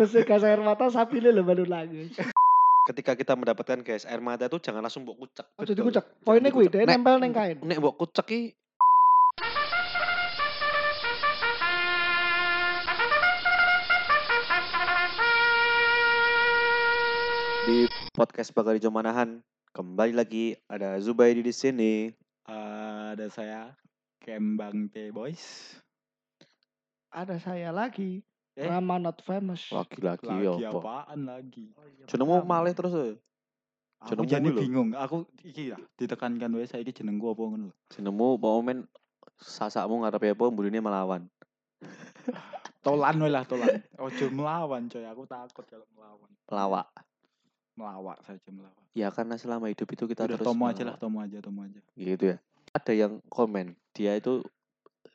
Pedesnya gas air mata sapi lho baru lagi. Ketika kita mendapatkan gas air mata itu jangan langsung mbok kucek. Oh jadi kucek. Poinnya kuwi Nek- nempel neng kain. Nek mbok kucek ki di podcast Bakari Jomanahan kembali lagi ada Zubaidi di sini. ada saya Kembang T Boys. Ada saya lagi. Eh? Rama not famous. Lagi-lagi Lagi apa? apaan lagi? Oh iya, Jenengmu malih terus ya. Aku Jenengmu jadi bingung. Aku iki ya ditekankan wae saiki jenengku apa ngono lho. Jenengmu mau men sasakmu ngarepe apa mburine melawan. Tolan wae lah tolan. Ojo melawan coy, aku takut kalau melawan. Pelawak. Melawak saja melawak. Ya karena selama hidup itu kita Udah terus tomo aja lah, melawak. tomo aja, tomo aja. Gitu ya. Ada yang komen, dia itu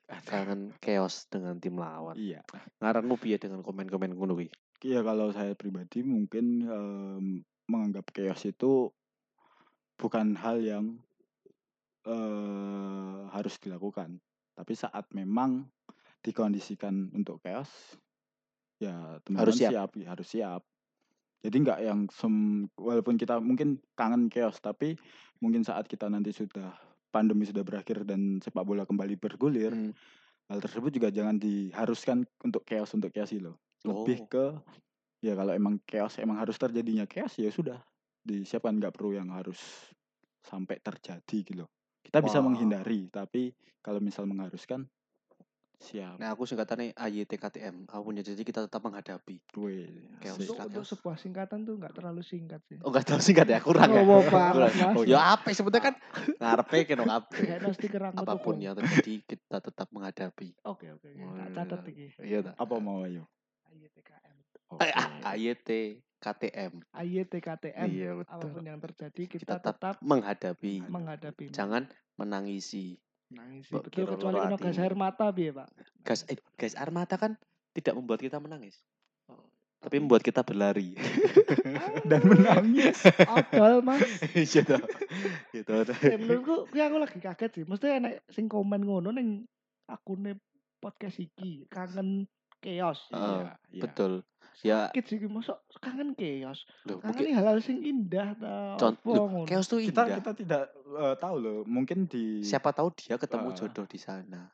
kangen chaos dengan tim lawan. Iya. Ngaranmu piye dengan komen-komen ngono kuwi? Iya kalau saya pribadi mungkin em, menganggap chaos itu bukan hal yang eh harus dilakukan. Tapi saat memang dikondisikan untuk chaos, ya teman-teman Harus siap. siap, ya, harus siap. Jadi nggak yang sem walaupun kita mungkin kangen chaos, tapi mungkin saat kita nanti sudah pandemi sudah berakhir dan sepak bola kembali bergulir, Hmm. hal tersebut juga jangan diharuskan untuk chaos untuk chaos loh. Lebih Oh. ke ya kalau emang chaos emang harus terjadinya chaos ya sudah disiapkan nggak perlu yang harus sampai terjadi gitu. Kita bisa Wah. menghindari tapi kalau misal mengharuskan siap. Nah, aku singkatannya AYTKTM. Aku punya janji kita tetap menghadapi. Asik. Untuk, untuk Chaos. sebuah singkatan tuh nggak terlalu singkat sih. Oh, enggak tahu singkat ya, kurang ya. Oh, Kurang. Oh, ya apa sebetulnya kan ngarepe stiker rambut Apa pun yang terjadi kita tetap menghadapi. Oke oke. Oh, Tak iya. catat iki. Iya ta? Apa mau ayo? IYTKM. Oke. AYTKTM. IYTKTM. Iya betul. Apa pun yang terjadi kita, Kita tetap tetap menghadapi. menghadapi. Jangan menangisi. Nangis betul kira kecuali ono gas air mata piye, Pak? Gas eh, gas air mata kan tidak membuat kita menangis. Tapi membuat kita berlari. Dan menangis. Odol, Mas. Iya toh. Gitu. Eh, menurutku kuwi aku lagi kaget sih. Mesti enek sing komen ngono ning akune podcast iki kangen chaos. Iya, iya. Betul. Ya, Sakit sih mosok kangen chaos. loh, Kangen mungkin nih hal-hal sing indah ta. contoh chaos tuh Kita indah. kita tidak eh, tahu loh, mungkin di Siapa tahu dia ketemu Ah. jodoh di sana.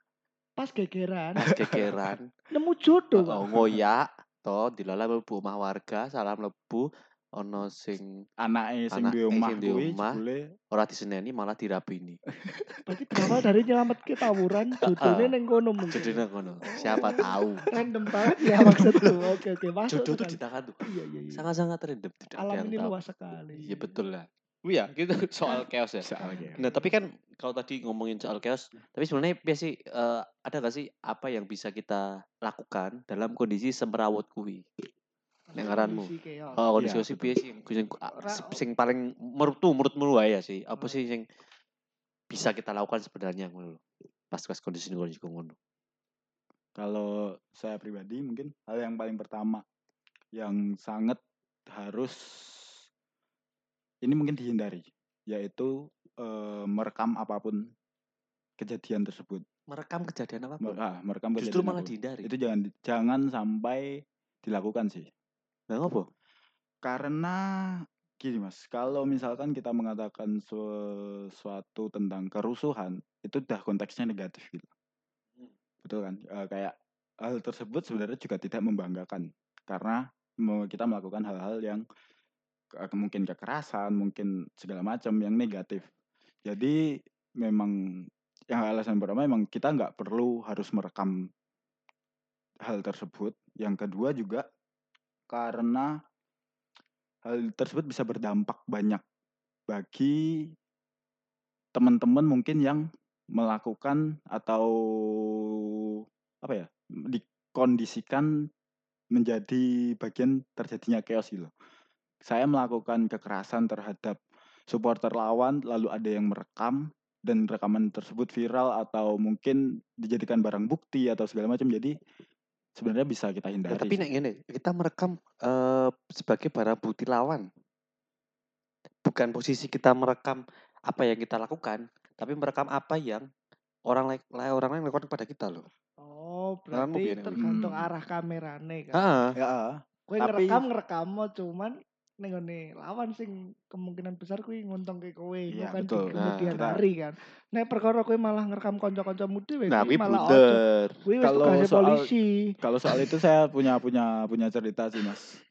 Pas gegeran Pas gegeran, nemu jodoh, oh, ngoyak, toh dilala mlebu omah warga, salam mlebu ono sing anaknya sing di Anake omah kuwi jebule ora diseneni malah dirapini. Berarti berawal dari nyelamat ke tawuran, jodohnya neng kono mungkin. Jodohnya ngono. Siapa tahu. Random banget ya maksudku. Oke oke masuk. Jodoh tuh di tangan tuh. Iya iya iya. Sangat-sangat random tidak ada Alam yang ini tahu. luas sekali. Iya betul lah. Iya, gitu soal chaos ya. soalnya. Nah, tapi kan kalau tadi ngomongin soal chaos, tapi sebenarnya biasa sih eh, ada gak sih apa yang bisa kita lakukan dalam kondisi semerawut kuwi? Nek ngaranmu. Oh, kondisi Iya, sih betul. piye sih? Sing, sing paling menurutmu wae ya sih. Apa sih yang bisa kita lakukan sebenarnya ngono lho. Pas pas kondisi kondisi ngono. Kalau saya pribadi mungkin hal yang paling pertama yang sangat harus ini mungkin dihindari yaitu eh, merekam apa pun kejadian tersebut. Merekam kejadian apa? Mer- ah, merekam Justru kejadian malah apa pun. dihindari. Itu jangan jangan sampai dilakukan sih. Nah, ngopo? Karena gini Mas, kalau misalkan kita mengatakan sesuatu tentang kerusuhan, itu udah konteksnya negatif gitu. Hmm. Betul kan? Eh, kayak hal tersebut sebenarnya juga tidak membanggakan karena kita melakukan hal-hal yang mungkin kekerasan, mungkin segala macam yang negatif. Jadi memang yang alasan pertama memang kita nggak perlu harus merekam hal tersebut. Yang kedua juga karena hal tersebut bisa berdampak banyak bagi teman-teman mungkin yang melakukan atau apa ya dikondisikan menjadi bagian terjadinya chaos gitu. Saya melakukan kekerasan terhadap supporter lawan lalu ada yang merekam dan rekaman tersebut viral atau mungkin dijadikan barang bukti atau segala macam jadi sebenarnya bisa kita Ya, hindari. tapi sih. nek ngene, kita merekam eh, sebagai barang bukti lawan. Bukan posisi kita merekam apa yang kita lakukan, tapi merekam apa yang orang lain la- orang lain lakukan kepada kita loh. Oh, berarti tergantung Hmm. arah kamerane kan. Heeh. Ya, ah. Kowe Tapi- ngerekam ngerekam cuman ning ngene lawan sing kemungkinan besar kuwi nguntungke kowe Iya, kan betul. di Nah, kemudian kita- hari kan. Nek perkara kowe malah ngerekam kanca-kancamu dhewe Nah, kuwi kuwi malah wis Kalau soal- polisi. Kalau soal itu saya punya punya punya cerita sih mas.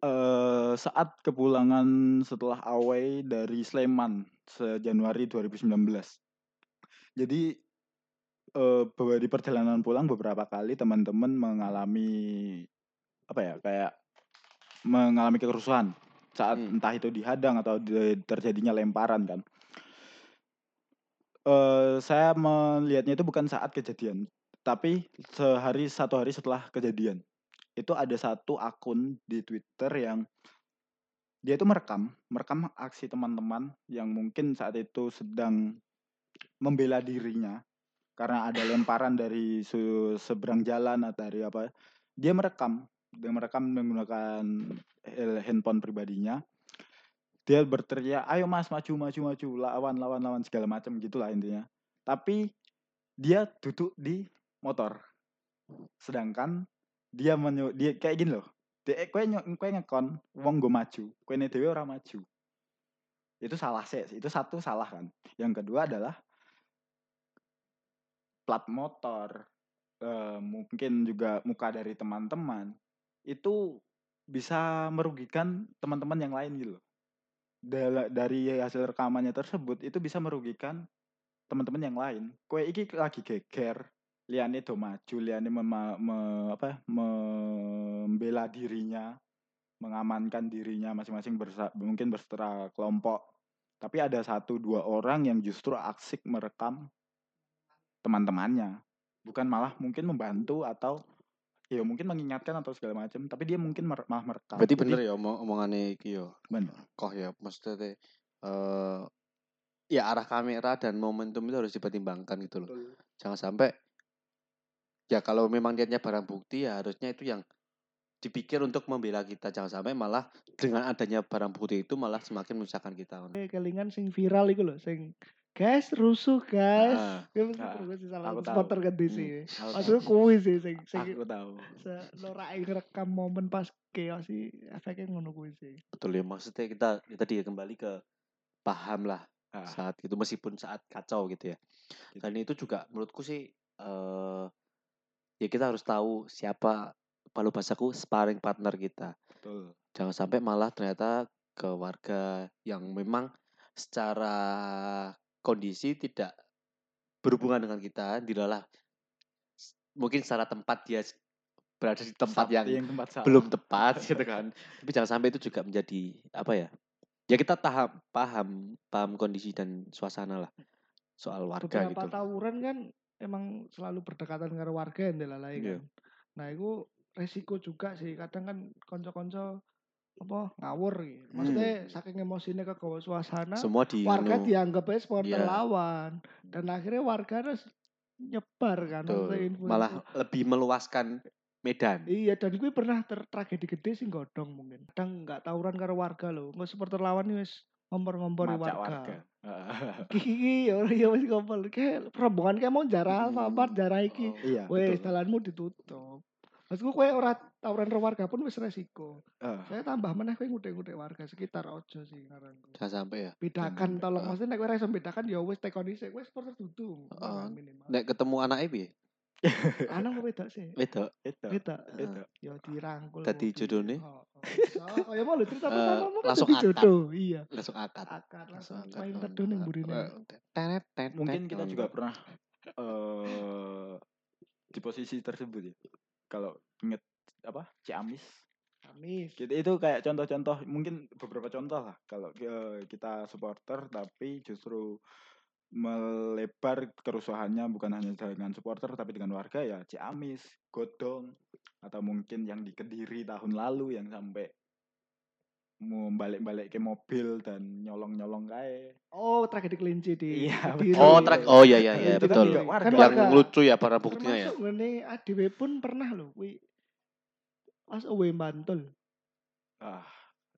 Eh saat kepulangan setelah away dari Sleman se Januari 2019. Jadi eh bahwa di perjalanan pulang beberapa kali teman-teman mengalami apa ya kayak mengalami kerusuhan saat Hmm. entah itu dihadang atau di- terjadinya lemparan kan. Eh saya melihatnya itu bukan saat kejadian, tapi sehari satu hari setelah kejadian. Itu ada satu akun di Twitter yang dia itu merekam, merekam aksi teman-teman yang mungkin saat itu sedang membela dirinya karena ada lemparan dari seberang jalan atau dari apa. Dia merekam, dia merekam menggunakan handphone pribadinya. Dia berteriak, "Ayo Mas, maju maju maju, lawan lawan lawan segala macam gitulah intinya." Tapi dia duduk di motor. Sedangkan dia menyu dia kayak gini loh. Dia nyo- kowe ngekon wong go maju, kowe dhewe ora maju. Itu salah sih, itu satu salah kan. Yang kedua adalah plat motor, eh, mungkin juga muka dari teman-teman itu bisa merugikan teman-teman yang lain gitu loh. Dari hasil rekamannya tersebut itu bisa merugikan teman-teman yang lain. Kowe iki lagi geger, liane do maju, liane mema- me- apa membela dirinya, mengamankan dirinya masing-masing mungkin bersetelah kelompok. Tapi ada satu dua orang yang justru asik merekam teman-temannya, bukan malah mungkin membantu atau ya mungkin mengingatkan atau segala macam, tapi dia mungkin mer- malah merekam. Berarti Jadi, bener ya omong omongannya iki yo. bener. Kok ya maksudnya teh, eh ya arah kamera dan momentum itu harus dipertimbangkan gitu loh. Jangan sampai ya kalau memang niatnya barang bukti ya harusnya itu yang dipikir untuk membela kita. Jangan sampai malah dengan adanya barang bukti itu malah semakin menyusahkan kita. Kelingan sing viral iku lho sing guys rusuh guys. Gue mesti perlu sih salah spotter kan di Hmm. Maksudnya kuwi sih sing sing Aku tahu. norak ngerekam momen pas chaos sih efeknya ngono kuwi sih. betul ya maksudnya kita kita tadi kembali ke paham lah Ah, saat itu meskipun saat kacau gitu ya. Gitu. Dan itu juga menurutku sih eh ya kita harus tahu siapa kalau bahasaku sparring partner kita. betul. Jangan sampai malah ternyata ke warga yang memang secara kondisi tidak berhubungan dengan kita, dilalah mungkin secara tempat dia berada di tempat Saat- yang tempat salah. belum tepat gitu kan. Tapi jangan sampai itu juga menjadi apa ya? Ya kita paham paham paham kondisi dan suasana lah soal warga Beberapa gitu. tawuran kan emang selalu berdekatan karo warga yang dilalai Iya. kan. Nah, itu resiko juga sih. Kadang kan konco-konco apa ngawur gitu. Maksudnya saking emosinya ke suasana, Semua di warga anu, dianggap supporter Iya. lawan. Dan akhirnya warga harus nyebar kan malah lebih meluaskan medan. iya dan gue pernah tertragedi gede sih godong mungkin. Kadang nggak tawuran karo warga loh nggak supporter lawan nih wis ngompor-ngompori Macak warga, warga. Kiki ya orang ya wis ngompor. Kayak rombongan kayak mau jarah Hmm. apa jarah iki. Oh, Iya, wes jalanmu ditutup. Maksudku kowe ora tawuran karo warga pun wis resiko. Ah, Saya tambah meneh kowe ngudek-ngudek warga sekitar ojo sih ngaranku. Jangan sampai ya. Bedakan Jangan, tolong ah. maksudnya nek kowe ora iso bedakan ya wis tekoni sik wis supporter dudu. Ah, minimal. Nek ketemu anaknya piye? Anak kok wedok sih? Wedok. itu. Wedok. Itu. Ya dirangkul. Dadi jodone? Oh, oh. Oh, ya mau lho cerita Eh, pertama mau langsung dadi akad. jodoh. Iya. Langsung akad. Akad langsung Langsung akad. main teduh ning burine. Eh, tenet, tenet, Mungkin kita juga pernah eh di posisi tersebut ya. Kalau inget apa Ciamis Amis. Gitu, itu kayak contoh-contoh mungkin beberapa contoh lah kalau eh, kita supporter tapi justru melebar kerusuhannya bukan hanya dengan supporter tapi dengan warga ya Ciamis, Godong atau mungkin yang di Kediri tahun lalu yang sampai mau balik-balik ke mobil dan nyolong-nyolong kae. Oh, tragedi kelinci di Iya, Kediri. Oh, trak oh iya iya iya kan betul. warga. Kan Yang lucu ya para buktinya ya. Termasuk ngene ADW pun pernah loh kuwi pas away Bantul. Ah,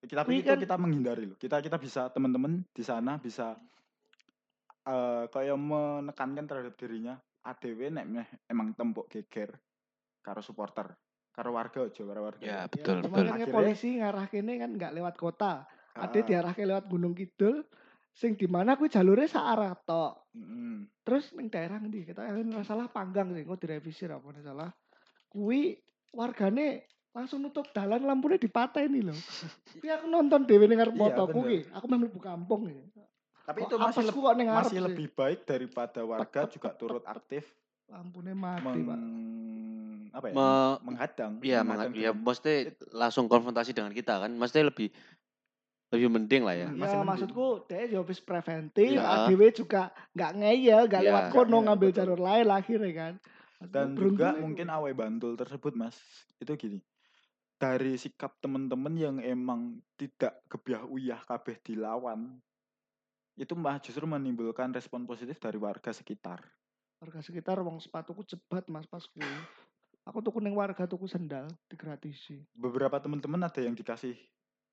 kita itu kan- kita menghindari loh. Kita kita bisa teman-teman di sana bisa eh kayak menekankan terhadap dirinya ADW nek meh emang tempuk geger karo supporter karo warga aja karo warga. Ya, Ya, betul, cuma betul. kan Akhirnya- polisi ngarah kene kan nggak lewat kota. Ade Heeh. diarahke lewat Gunung Kidul sing di mana kuwi jalure sak arah tok. Mm-mm. Terus ning daerah ndi? Kita yang ora salah panggang sih, kok direvisi apa salah. Kuwi wargane langsung nutup dalan lampune dipateni lho. Kuwi aku nonton dhewe ning ngarep Iya, motoku ki. Aku meh mlebu kampung ya. Tapi Kok itu masih leb- kok masih sih. lebih baik daripada warga juga turut aktif Lampune mati, meng, Pak. apa ya? Me- menghadang. Iya, menghadang meng- ya dengan- mesti langsung konfrontasi dengan kita kan. Mesti lebih lebih mending lah ya. Hmm. Ya mending. maksudku dia ya wis preventif, Iya. ADW juga nggak ngeyel, nggak Iya. lewat kono ngambil betul. jalur lain akhirnya kan. Dan juga mungkin awe Bantul tersebut mas itu gini dari sikap temen-temen yang emang tidak gebiah uyah kabeh dilawan itu mah justru menimbulkan respon positif dari warga sekitar warga sekitar wong sepatuku cebat mas pas kuwi. Aku tuku ning warga tuku sendal digratisi. beberapa teman-teman ada yang dikasih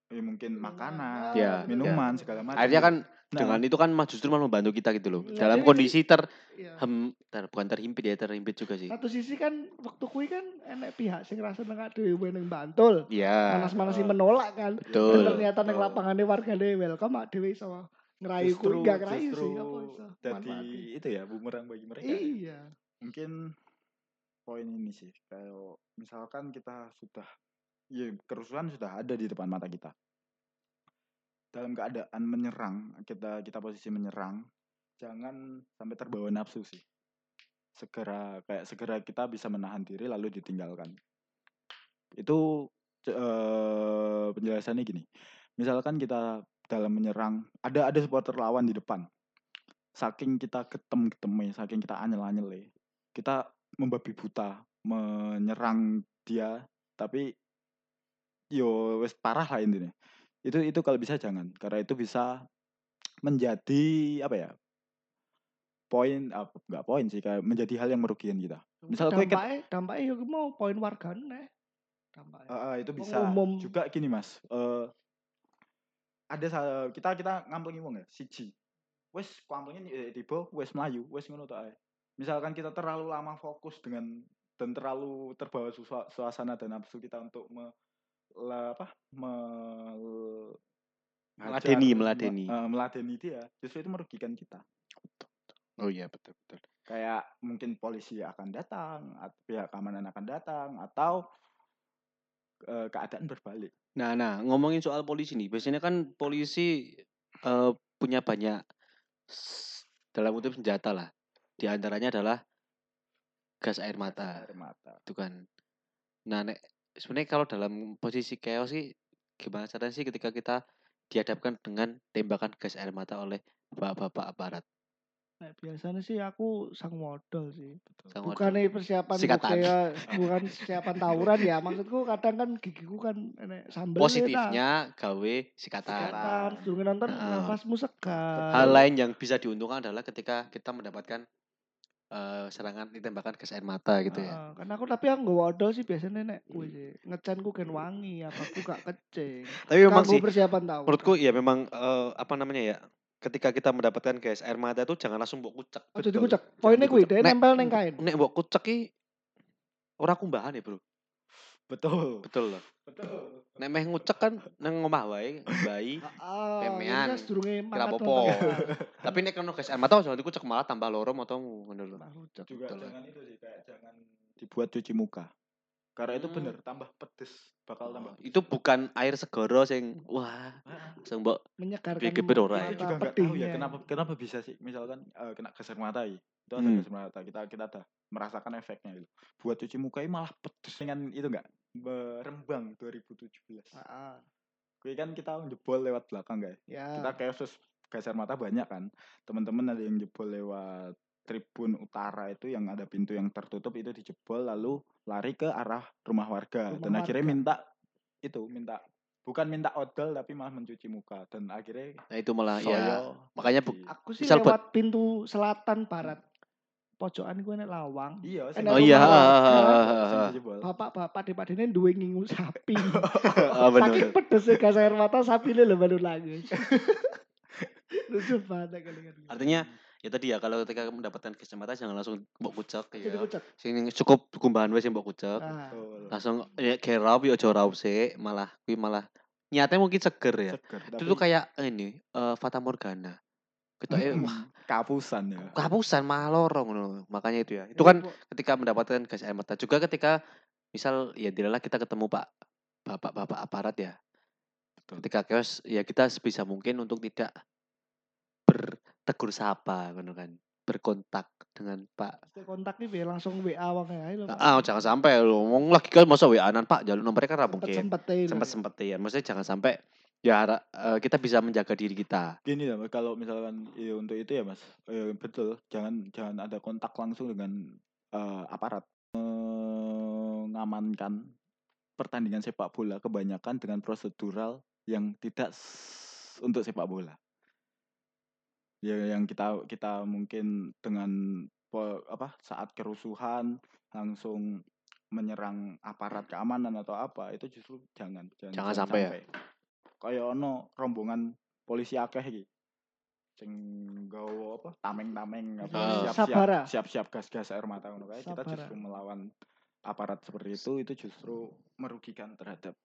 ya mungkin makanan Ya, minuman segala macam Akhirnya kan Nah, dengan itu kan mah justru malah membantu kita gitu loh. Iya, Dalam jadi- kondisi ter, Iya. hem, ter bukan terhimpit ya, terhimpit juga sih. Satu sisi kan waktu kuwi kan enek pihak sing rasa nengak dhewe ning Bantul. Iya, Panas-panas sih menolak kan. Dan betul. ternyata ning lapangane wargane welcome mak dhewe iso ngerayu justru enggak ngerayu justru sih apa iso. jadi itu ya bumerang bagi mereka Iya. mungkin poin ini sih kayak misalkan kita sudah ya kerusuhan sudah ada di depan mata kita. Dalam keadaan menyerang kita kita posisi menyerang jangan sampai terbawa nafsu sih. Segera kayak segera kita bisa menahan diri lalu ditinggalkan. Itu eh, penjelasannya gini. Misalkan kita dalam menyerang ada ada supporter lawan di depan. Saking kita getem geteme saking kita anyel anyele kita membabi buta menyerang dia tapi yo wes parah lah intinya itu itu kalau bisa jangan karena itu bisa menjadi apa ya poin apa nggak poin sih kayak menjadi hal yang merugikan kita Misal kowe ket- dampaknya dampaknya yo mau poin wargane. Dampaknya. Eh, eh, itu bisa umum. juga gini mas eh ada kita kita ngamplengi wong ya siji wes kamplengin eh, tiba wes melayu wes ngono ae misalkan kita terlalu lama fokus dengan dan terlalu terbawa suasana dan nafsu kita untuk me, la- apa me, Meladeni, meladeni. eh, meladeni dia justru itu merugikan kita Oh iya betul betul. kayak mungkin polisi akan datang atau pihak keamanan akan datang atau eh, keadaan berbalik Nah, nah ngomongin soal polisi nih, biasanya kan polisi eh, punya banyak dalam kutip senjata lah. Di antaranya adalah gas air mata, air mata itu kan. Nah, nek sebenarnya kalau dalam posisi chaos sih gimana caranya sih ketika kita dihadapkan dengan tembakan gas air mata oleh bapak-bapak aparat. Nah, biasanya sih aku sang modal sih. Sang Bukannya persiapan Sikatan. kayak bukan persiapan tawuran ya. Maksudku kadang kan gigiku kan enek sambel Positifnya gawe sikatan. Sikatan, nonton Nah. nafasmu segar. Hal lain yang bisa diuntungkan adalah ketika kita mendapatkan eh, serangan ditembakkan gas air mata gitu ya. Heeh, kan aku tapi aku nggak odol sih biasanya nek kuwi sih. Ngecanku kan wangi, apa aku gak kecing. Tapi memang sih persiapan tawuran. menurutku ya memang eh, apa namanya ya ketika kita mendapatkan gas air mata itu jangan langsung mbok kucek. Oh, jadi kucek. Poinnya kuwi, dia Nek- nempel neng kain. Nek mbok kucek ki ora kumbahan ya, Bro. Betul Betul loh. betul Nek meh ngucek kan nang omah wae, bayi. Sedurunge Kira nonton. Tapi nek kena gas air mata jangan dikucek malah tambah loro motomu ngono lho. Juga Betul. jangan itu sih kayak jangan dibuat cuci muka karena itu Hmm. bener tambah pedes bakal tambah Itu bukan air segoro sing wah, langsung mbok Menyegarkan ora ya? itu juga tahu ya pedihnya. kenapa kenapa bisa sih misalkan eh, kena gas air mata ya itu ada Hmm. gas air mata kita kita ada merasakan efeknya gitu buat cuci muka ini malah pedes dengan itu enggak berembang 2017 Heeh. Kuwi kan kita jebol lewat belakang guys Ya. kita kayak khusus gas air mata banyak kan teman-teman ada yang jebol lewat tribun utara itu yang ada pintu yang tertutup itu dijebol lalu lari ke arah rumah warga Rumah dan akhirnya warga. minta itu minta bukan minta odol tapi malah mencuci muka dan akhirnya Nah itu malah soyo ya makanya bu- Aku sih Misal buat- lewat pintu selatan barat. Pojokan gue nek lawang. iya Oh iya. Bapak-bapak di padene duwe ngingu sapi. Saking bener. pedesnya gas air mata sapi ini lho baru lagi. Lucu banget kali. Artinya Ya tadi ya kalau ketika mendapatkan kacamata jangan langsung mbok kucek Jadi ya. kucek. Sing cukup gumbahan wis mbok kucek. Ah. Betul. Langsung ya geraup ya aja raup sik, malah kuwi malah niatnya mungkin seger ya. Seger, Itu tuh kayak ini eh Fata Morgana. Kita eh, Mm-mm. wah kapusan ya. kapusan malah lorong ngono. Makanya itu ya. Itu kan ketika mendapatkan gas air mata juga ketika misal ya tidaklah kita ketemu Pak bapak-bapak aparat ya. Betul. Ketika chaos ya kita sebisa mungkin untuk tidak bertegur sapa ngono kan. Berkontak dengan Pak Mesti kontak nih biar langsung WA wong ae lho. Pak. Ah, jangan sampai lu ngomong lagi kan masa WA-an Pak, jalur nomornya kan ra mungkin. Lho. Sempet-sempet ya. Maksudnya jangan sampai ya eh, kita bisa menjaga diri kita. Gini lah, Mas, kalau misalkan ya, untuk itu ya mas, eh, betul, jangan jangan ada kontak langsung dengan eh, aparat. Mengamankan pertandingan sepak bola kebanyakan dengan prosedural yang tidak untuk sepak bola. Ya yang kita kita mungkin dengan apa saat kerusuhan langsung menyerang aparat keamanan atau apa itu justru jangan Jangan sampai ya. Kayak ono rombongan polisi akeh iki. Sing nggawa apa? Tameng-tameng apa Ah. siap-siap Sabara. siap-siap gas-gas air mata ngono kae. Kita justru melawan aparat seperti itu itu justru merugikan terhadap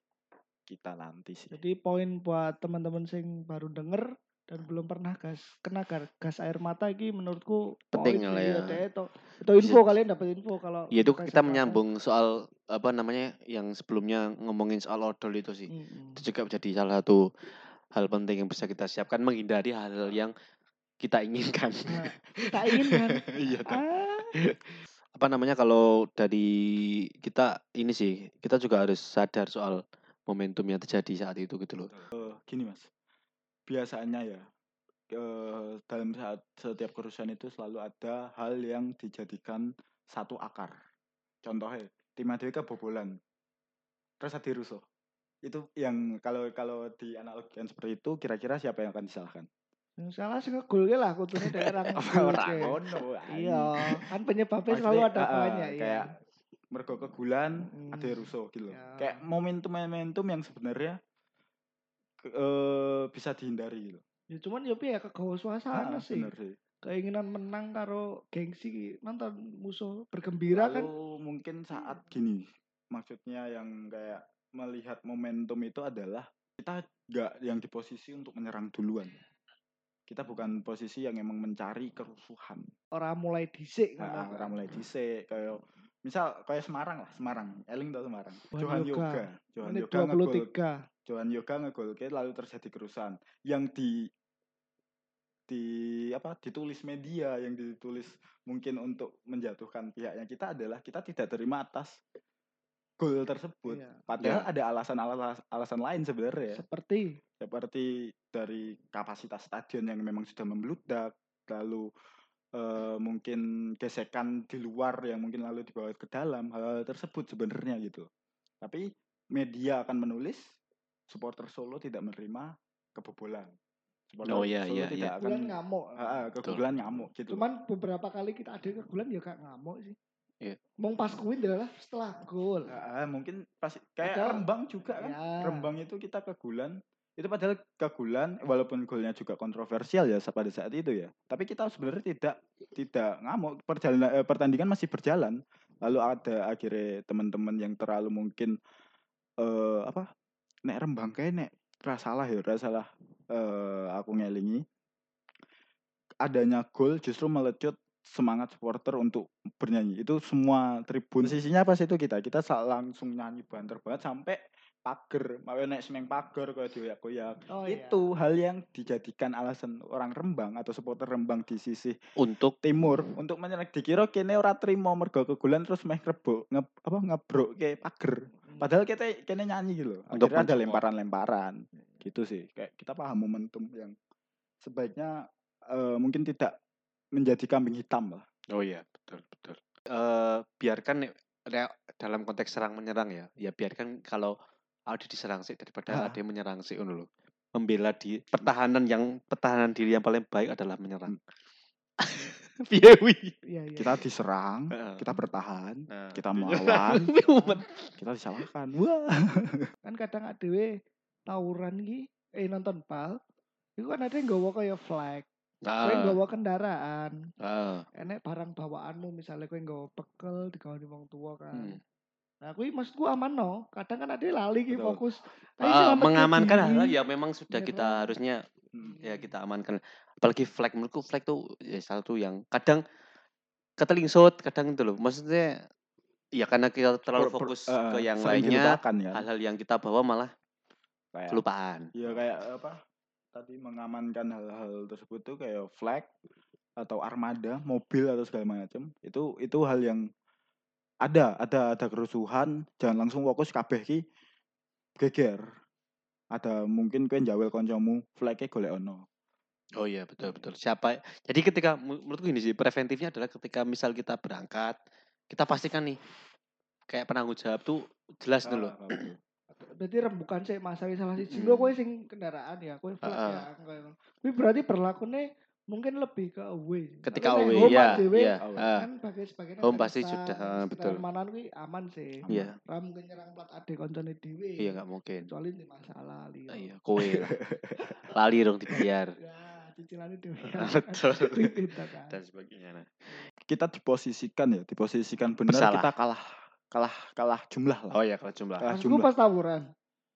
kita nanti sih. Jadi poin buat teman-teman sing baru denger dan belum pernah gas kena gar- gas air mata iki menurutku Penting lah ya. deh, itu itu info kalian dapat info kalau Ya itu gas kita air mata. menyambung soal apa namanya yang sebelumnya ngomongin soal odol itu sih. Mm-mm. Itu juga menjadi salah satu hal penting yang bisa kita siapkan menghindari hal-hal yang kita inginkan. Nah, kita inginkan Iya kan. ah, Apa namanya kalau dari kita ini sih kita juga harus sadar soal momentum yang terjadi saat itu gitu loh. Eh, gini mas, biasanya ya eh, dalam saat setiap kerusuhan itu selalu ada hal yang dijadikan satu akar. Contohnya tim ADW kebobolan, terus ada rusuh. Itu yang kalau kalau di analogikan seperti itu kira-kira siapa yang akan disalahkan? yang salah sih ngegol ke lah kudune daerah Orang ngono. iya kan penyebabnya selalu ada ah, banyak ya kayak mergo kegulan Hmm. ada rusuh gitu loh. Ya. Kayak momentum-momentum yang sebenarnya eh, bisa dihindari gitu. ya cuman ya piye kegawa suasana Ah, sih bener sih. keinginan menang karo gengsi nonton musuh bergembira kan Lalu mungkin saat gini, maksudnya yang kayak melihat momentum itu adalah kita nggak yang di posisi untuk menyerang duluan. Kita bukan posisi yang emang mencari kerusuhan. orang mulai dhisik Nah, ngono. orang mulai dhisik kayak misal kayak Semarang lah, Semarang. Eling tau Semarang. Johan Yoga. Yoga. Johan Yoga ngegol 23 Johan Yoga ngegolke lalu terjadi kerusuhan yang di di apa ditulis media yang ditulis mungkin untuk menjatuhkan pihaknya kita adalah kita tidak terima atas gol tersebut Iya. padahal Ya. ada alasan alasan alasan lain sebenarnya ya. seperti seperti dari kapasitas stadion yang memang sudah membludak lalu eh, mungkin gesekan di luar yang mungkin lalu dibawa ke dalam hal, tersebut sebenarnya gitu. Tapi media akan menulis supporter Solo tidak menerima kebobolan. Supporter Oh, iya, Solo iya, tidak iya. akan ngamuk. Ah, kebobolan nyamuk gitu. Cuman beberapa kali kita ada kegulan ya gak ngamuk sih. Iya. Mong pas kuwi adalah setelah gol. Mungkin pas kayak Padahal- Rembang juga kan. Ya. Rembang itu kita kegulan itu padahal kegulan walaupun golnya juga kontroversial ya pada saat itu ya. Tapi kita sebenarnya tidak tidak ngamuk. Perjalanan eh, pertandingan masih berjalan. Lalu ada akhirnya teman-teman yang terlalu mungkin eh apa nek Rembang kayak nek ra salah ya ra salah eh aku ngelingi. Adanya gol justru melecut semangat supporter untuk bernyanyi. Itu semua tribun sisinya pas itu kita. Kita langsung nyanyi banter banget sampai pager. Mau naik semeng pager kayak dioyak-oyak oh, iya. itu hal yang dijadikan alasan orang Rembang atau supporter Rembang di sisi Untuk timur untuk menyerang dikira kene ora trimo mergo kegulan terus meh rebuk nge, apa ngebrok ke pager. Hmm. padahal kita kene nyanyi gitu loh. Untuk akhirnya ada lemparan-lemparan. Gitu sih. Kayak kita paham momentum yang sebaiknya eh, mungkin tidak menjadi kambing hitam lah. Oh iya, betul betul. Eh biarkan dalam konteks serang menyerang ya, ya biarkan kalau ada diserang sih daripada Ah. ada yang menyerang sih loh. Membela di pertahanan yang pertahanan diri yang paling baik adalah menyerang. Wi? iya iya kita diserang Heeh. kita bertahan Nah, kita melawan. kita disalahkan wah kan kadang adewe tawuran iki eh nonton bal itu kan ada yang nggawa kayak flag Kowe Heeh. nggawa kendaraan, Heeh. enek barang bawaanmu misalnya kowe nggawa bekel digawani wong tua kan. Hmm. Nah, kuwi maksudku aman no. Kadang kan ada lali ki Betul. fokus. Selamatkan mengamankan hal ya memang sudah Ya kita kan? harusnya Hmm. ya kita amankan. Apalagi flag menurutku flag tuh ya satu yang kadang ketelingsut, kadang itu loh. Maksudnya ya karena kita terlalu Per- per- fokus eh, ke yang lainnya, kan. hal-hal yang kita bawa malah Kayak kelupaan. Iya kayak apa? Tadi mengamankan hal-hal tersebut tuh kayak flag atau armada, mobil atau segala macam. Itu itu hal yang ada, ada ada kerusuhan, jangan langsung fokus kabeh ki geger. Ada mungkin kowe njawel kancamu, flagnya golek ono. Oh iya betul betul. Siapa? Jadi ketika menurutku gini sih preventifnya adalah ketika misal kita berangkat, kita pastikan nih kayak penanggung jawab tuh jelas Ah, dulu. betul. Berarti rembukan sih masalah salah siji. Mm-mm. Engko kowe sing kendaraan ya, kowe flag Heeh. ya. engko. Kuwi berarti berlakunya mungkin lebih ke away. Ketika Tapi away home ya, dhewe, iya. away. ah, kan bagai sebagai Home pasti sudah, ah, betul. Manan kuwi aman sih. Iya. Ra mungkin nyerang plat ade koncone dhewe. Iya nggak mungkin. Kecuali ini masalah. Ah, Iya, kowe lali dong dibiar Ya, cicilannya dhewe. Betul. Ribet ta kan. dan sebagainya. Nah. Kita diposisikan ya, diposisikan benar Bersalah. kita kalah kalah kalah jumlah lah. Oh ya kalau jumlah. Kalah jumlah. pas tawuran.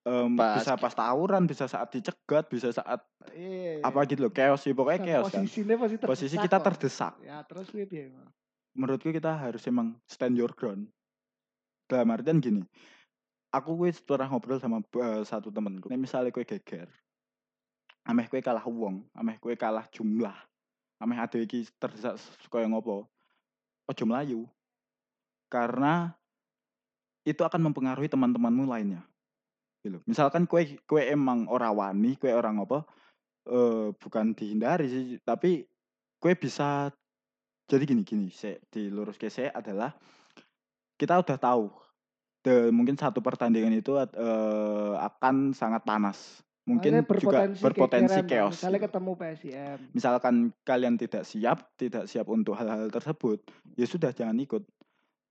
Em, Pas- bisa pas tawuran, bisa saat dicegat, bisa saat Iya. apa gitu loh, chaos sih pokoknya Kan chaos kan. Pasti terdesak. Posisi kita kok. terdesak. Ya, terus piye? Mas? menurutku kita harus emang stand your ground. Dalam artian gini, aku gue pernah ngobrol sama eh, satu temenku. Nek misalnya gue geger, ameh gue kalah uang, ameh gue kalah jumlah, ameh ada iki terdesak kaya ngopo, ojo melayu. Karena itu akan mempengaruhi teman-temanmu lainnya. Gitu. Misalkan kue kue emang ora wani, kue orang apa? eh bukan dihindari sih, tapi kue bisa jadi gini gini, saya dilurus ke saya adalah kita udah tahu de, mungkin satu pertandingan itu eh, akan sangat panas, mungkin Makanya juga berpotensi chaos. Misalnya gitu. ketemu PSIM. Misalkan kalian tidak siap, tidak siap untuk hal-hal tersebut, ya sudah jangan ikut.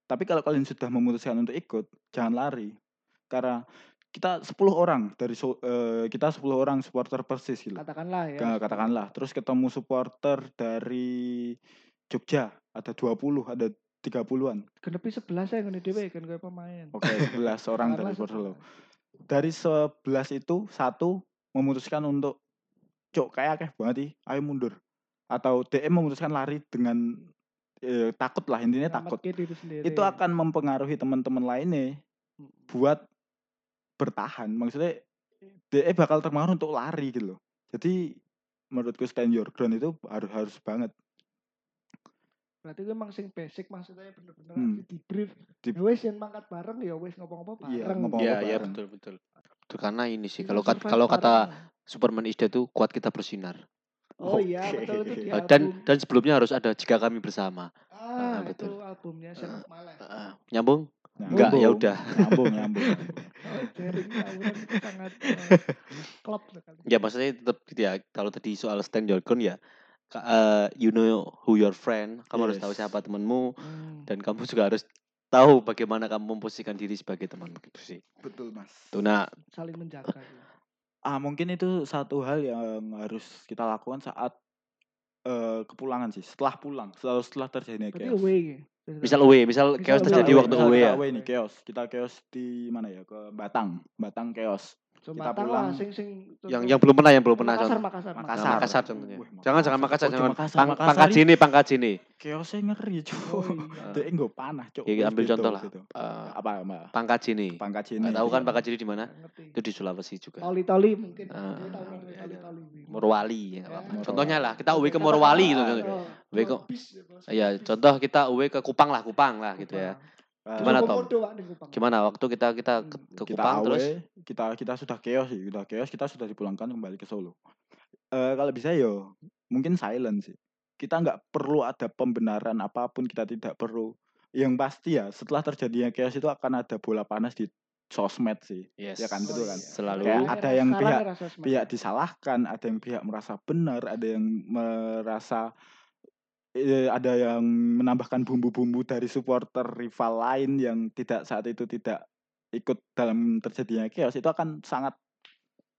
Tapi kalau kalian sudah memutuskan untuk ikut, jangan lari. Karena kita 10 orang dari so- eh, kita 10 orang supporter Persis gitu. Katakanlah ya. Ka- katakanlah terus ketemu supporter dari Jogja ada 20 ada 30-an Genepi 11 saya ngene dhewe kan kowe pemain. oke 11 orang dari Perselo 11. dari 11 itu satu memutuskan untuk cok kayak akeh banget ih, ayo mundur atau DM memutuskan lari dengan eh, takut lah intinya takut Nyelametke diri sendiri. itu akan mempengaruhi teman-teman lainnya buat bertahan maksudnya DE bakal terpengaruh untuk lari gitu loh jadi menurutku stand your ground itu harus harus banget Berarti gue emang sing basic maksudnya bener-bener Hmm. di brief. Di- Ya wis yen mangkat bareng ya wis ngopo-ngopo Iya, bareng. ngomong- Iya apa iya bareng. betul betul. Betul karena ini sih kalau kat- survive kalau kata bareng. Superman Isda tuh kuat kita bersinar. Oh iya Oke. betul itu di Eh, dan album. dan sebelumnya harus ada jika kami bersama. ah, Ah, betul. itu albumnya Malek. Ah, nyambung? Enggak, ya udah. nyambung nyambung sangat eh, klop sekali. Ya maksudnya tetap gitu ya. Kalau tadi soal stand your ground ya, eh, you know who your friend. Kamu harus tahu Yes. siapa temanmu Hmm. dan kamu juga harus tahu bagaimana kamu memposisikan diri sebagai teman gitu sih. betul mas Tuh nah, saling menjaga. gitu. ah mungkin itu satu hal yang harus kita lakukan saat eh, kepulangan sih setelah pulang setelah setelah terjadinya chaos. away gitu. misal away, misal Misal chaos away, terjadi away, waktu away kita ya. away nih chaos. Kita chaos di mana ya? Ke Batang. Batang chaos Sumatera pulang. lah sing sing Yang yang belum pernah, yang belum pernah. Makassar, contoh. Makassar, Nah, Makassar. Makassar contohnya. Wih, Jangan jangan Makassar. Oh, jangan Makassar, pang, Makassar pangkat sini, pangkat sini. chaosnya ngeri Oh, cuy iya. dia nggak panah cok Ya, ambil contoh lah. Eh, apa mbak pangkat sini. pangkat sini tahu kan Iya. pangkat sini di mana? Itu di Sulawesi juga. Toli-toli mungkin. Tahu kan iya, iya. Morowali ya, Ya. apa-apa. Contohnya lah, kita away ke Morowali gitu. contohnya. oh, Away ke- ya. Iya, contoh kita away ke Kupang lah, Kupang lah gitu ya. Eh, Gimana, Tom? Gimana? Waktu kita kita ke, ke kita Kupang terus? away, kita kita sudah chaos sih kita chaos kita sudah dipulangkan kembali ke Solo. Eh kalau bisa yo mungkin silent sih. Kita nggak perlu ada pembenaran apa pun kita tidak perlu. Yang pasti ya setelah terjadinya chaos itu akan ada bola panas di sosmed sih. Yes. Ya kan, betul kan? Selalu. Kayak ada yang pihak- pihak disalahkan ada yang pihak merasa benar ada yang merasa eh, ada yang menambahkan bumbu-bumbu dari supporter rival lain yang tidak saat itu tidak ikut dalam terjadinya chaos itu akan sangat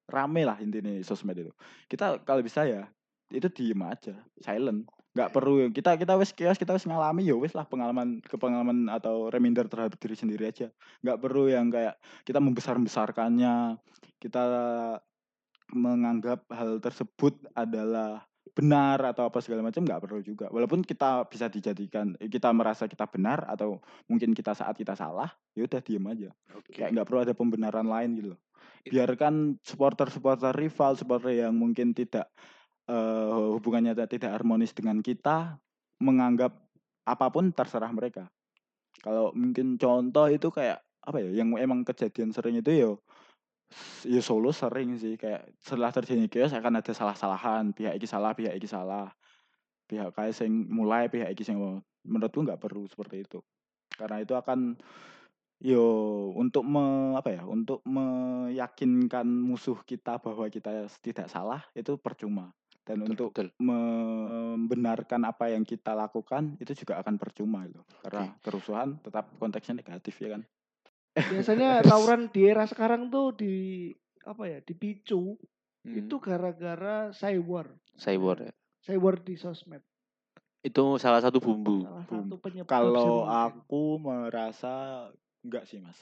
rame lah intinya sosmed itu. Kita kalau bisa ya itu diem aja silent. Nggak perlu kita kita wes chaos kita wes ngalami ya wes lah pengalaman ke pengalaman atau reminder terhadap diri sendiri aja. Nggak perlu yang kayak kita membesar besarkannya kita menganggap hal tersebut adalah benar atau apa segala macam nggak perlu juga. Walaupun kita bisa dijadikan eh, kita merasa kita benar atau mungkin kita saat kita salah ya udah diem aja. Kayak nggak perlu ada pembenaran lain gitu loh. It- biarkan supporter-supporter rival supporter yang mungkin tidak eh, hubungannya tidak tidak harmonis dengan kita menganggap apa pun terserah mereka. Kalau mungkin contoh itu kayak apa ya yang emang kejadian sering itu ya ya solo sering sih kayak setelah terjadi chaos akan ada salah-salahan pihak iki salah pihak iki salah. Pihak kayak sing mulai pihak iki sing menurutku nggak perlu seperti itu. Karena itu akan yo untuk me, apa ya untuk meyakinkan musuh kita bahwa kita tidak salah itu percuma. Dan Betul, untuk betul. membenarkan apa yang kita lakukan itu juga akan percuma loh karena kerusuhan tetap konteksnya negatif ya kan Biasanya tawuran di era sekarang tuh di apa ya dipicu Hmm, itu gara-gara cyber cyber ya. cyber di sosmed Itu salah satu bumbu. salah Bum. satu penyebab sih Kalau aku merasa enggak sih mas,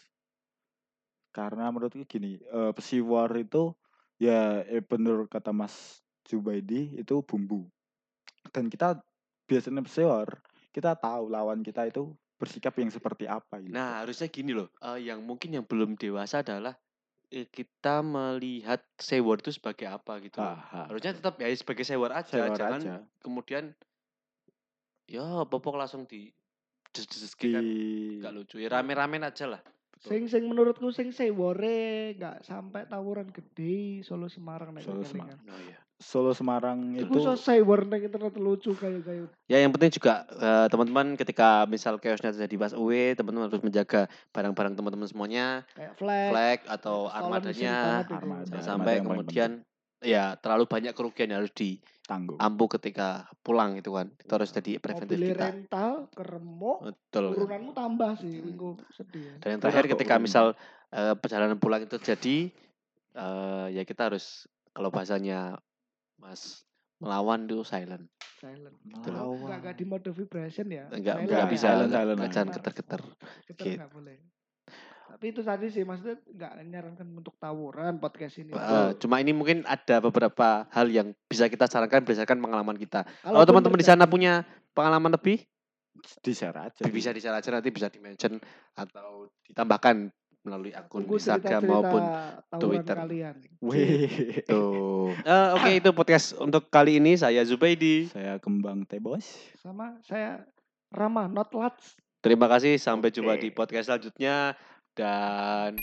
karena menurutku gini, pesiwar itu ya eh, bener kata Mas Jubaidi itu bumbu. Dan kita biasanya pesiwar kita tahu lawan kita itu bersikap yang seperti apa gitu. Nah, harusnya gini loh. eh, yang mungkin yang belum dewasa adalah eh, kita melihat sewor itu sebagai apa gitu. loh. Ah, ah, Harusnya tetap ya sebagai sewor aja, Sewar jangan aja. kemudian ya popok langsung di des des di kan nggak lucu. Ya rame-ramen aja lah. sing sing menurutku sing sewore nggak sampai tawuran gede Solo Semarang nek Solo kelingan. Semarang. Oh iya. Solo Semarang itu cyber nek internet lucu kayak kayak Ya yang penting juga eh, teman-teman ketika misal chaosnya terjadi pas UE, teman-teman harus menjaga barang-barang teman-teman semuanya, kayak flag, flag atau armadanya. Armada. Armada sampai paling kemudian ya terlalu banyak kerugian yang harus tanggung. diampu ketika pulang itu kan. Itu harus jadi preventif mobil kita. rental keremuk Betul. turunanmu tambah sih Hmm. minggu sedih ya. Dan yang terakhir ketika misal eh, perjalanan pulang itu terjadi eh, ya kita harus kalau bahasanya Mas melawan itu silent. silent Melawan. enggak enggak di mode vibration ya Enggak Silent enggak ya. bisa silent, silent enggak aja. jangan geter-geter. Kita Gitu. boleh. Tapi itu tadi sih maksudnya nggak menyarankan untuk tawuran podcast ini. Eh, cuma ini mungkin ada beberapa hal yang bisa kita sarankan berdasarkan pengalaman kita. Kalau teman-teman di sana punya pengalaman lebih, di share aja. bisa di share aja nanti bisa di mention atau ditambahkan melalui akun tunggu Instagram maupun Twitter. kalian. Wih. tuh. Eh, Oke itu podcast untuk kali ini saya Zubaidi. Saya kembang teh bos. Sama saya Rama not Lats. Terima kasih sampai jumpa Oke. di podcast selanjutnya dan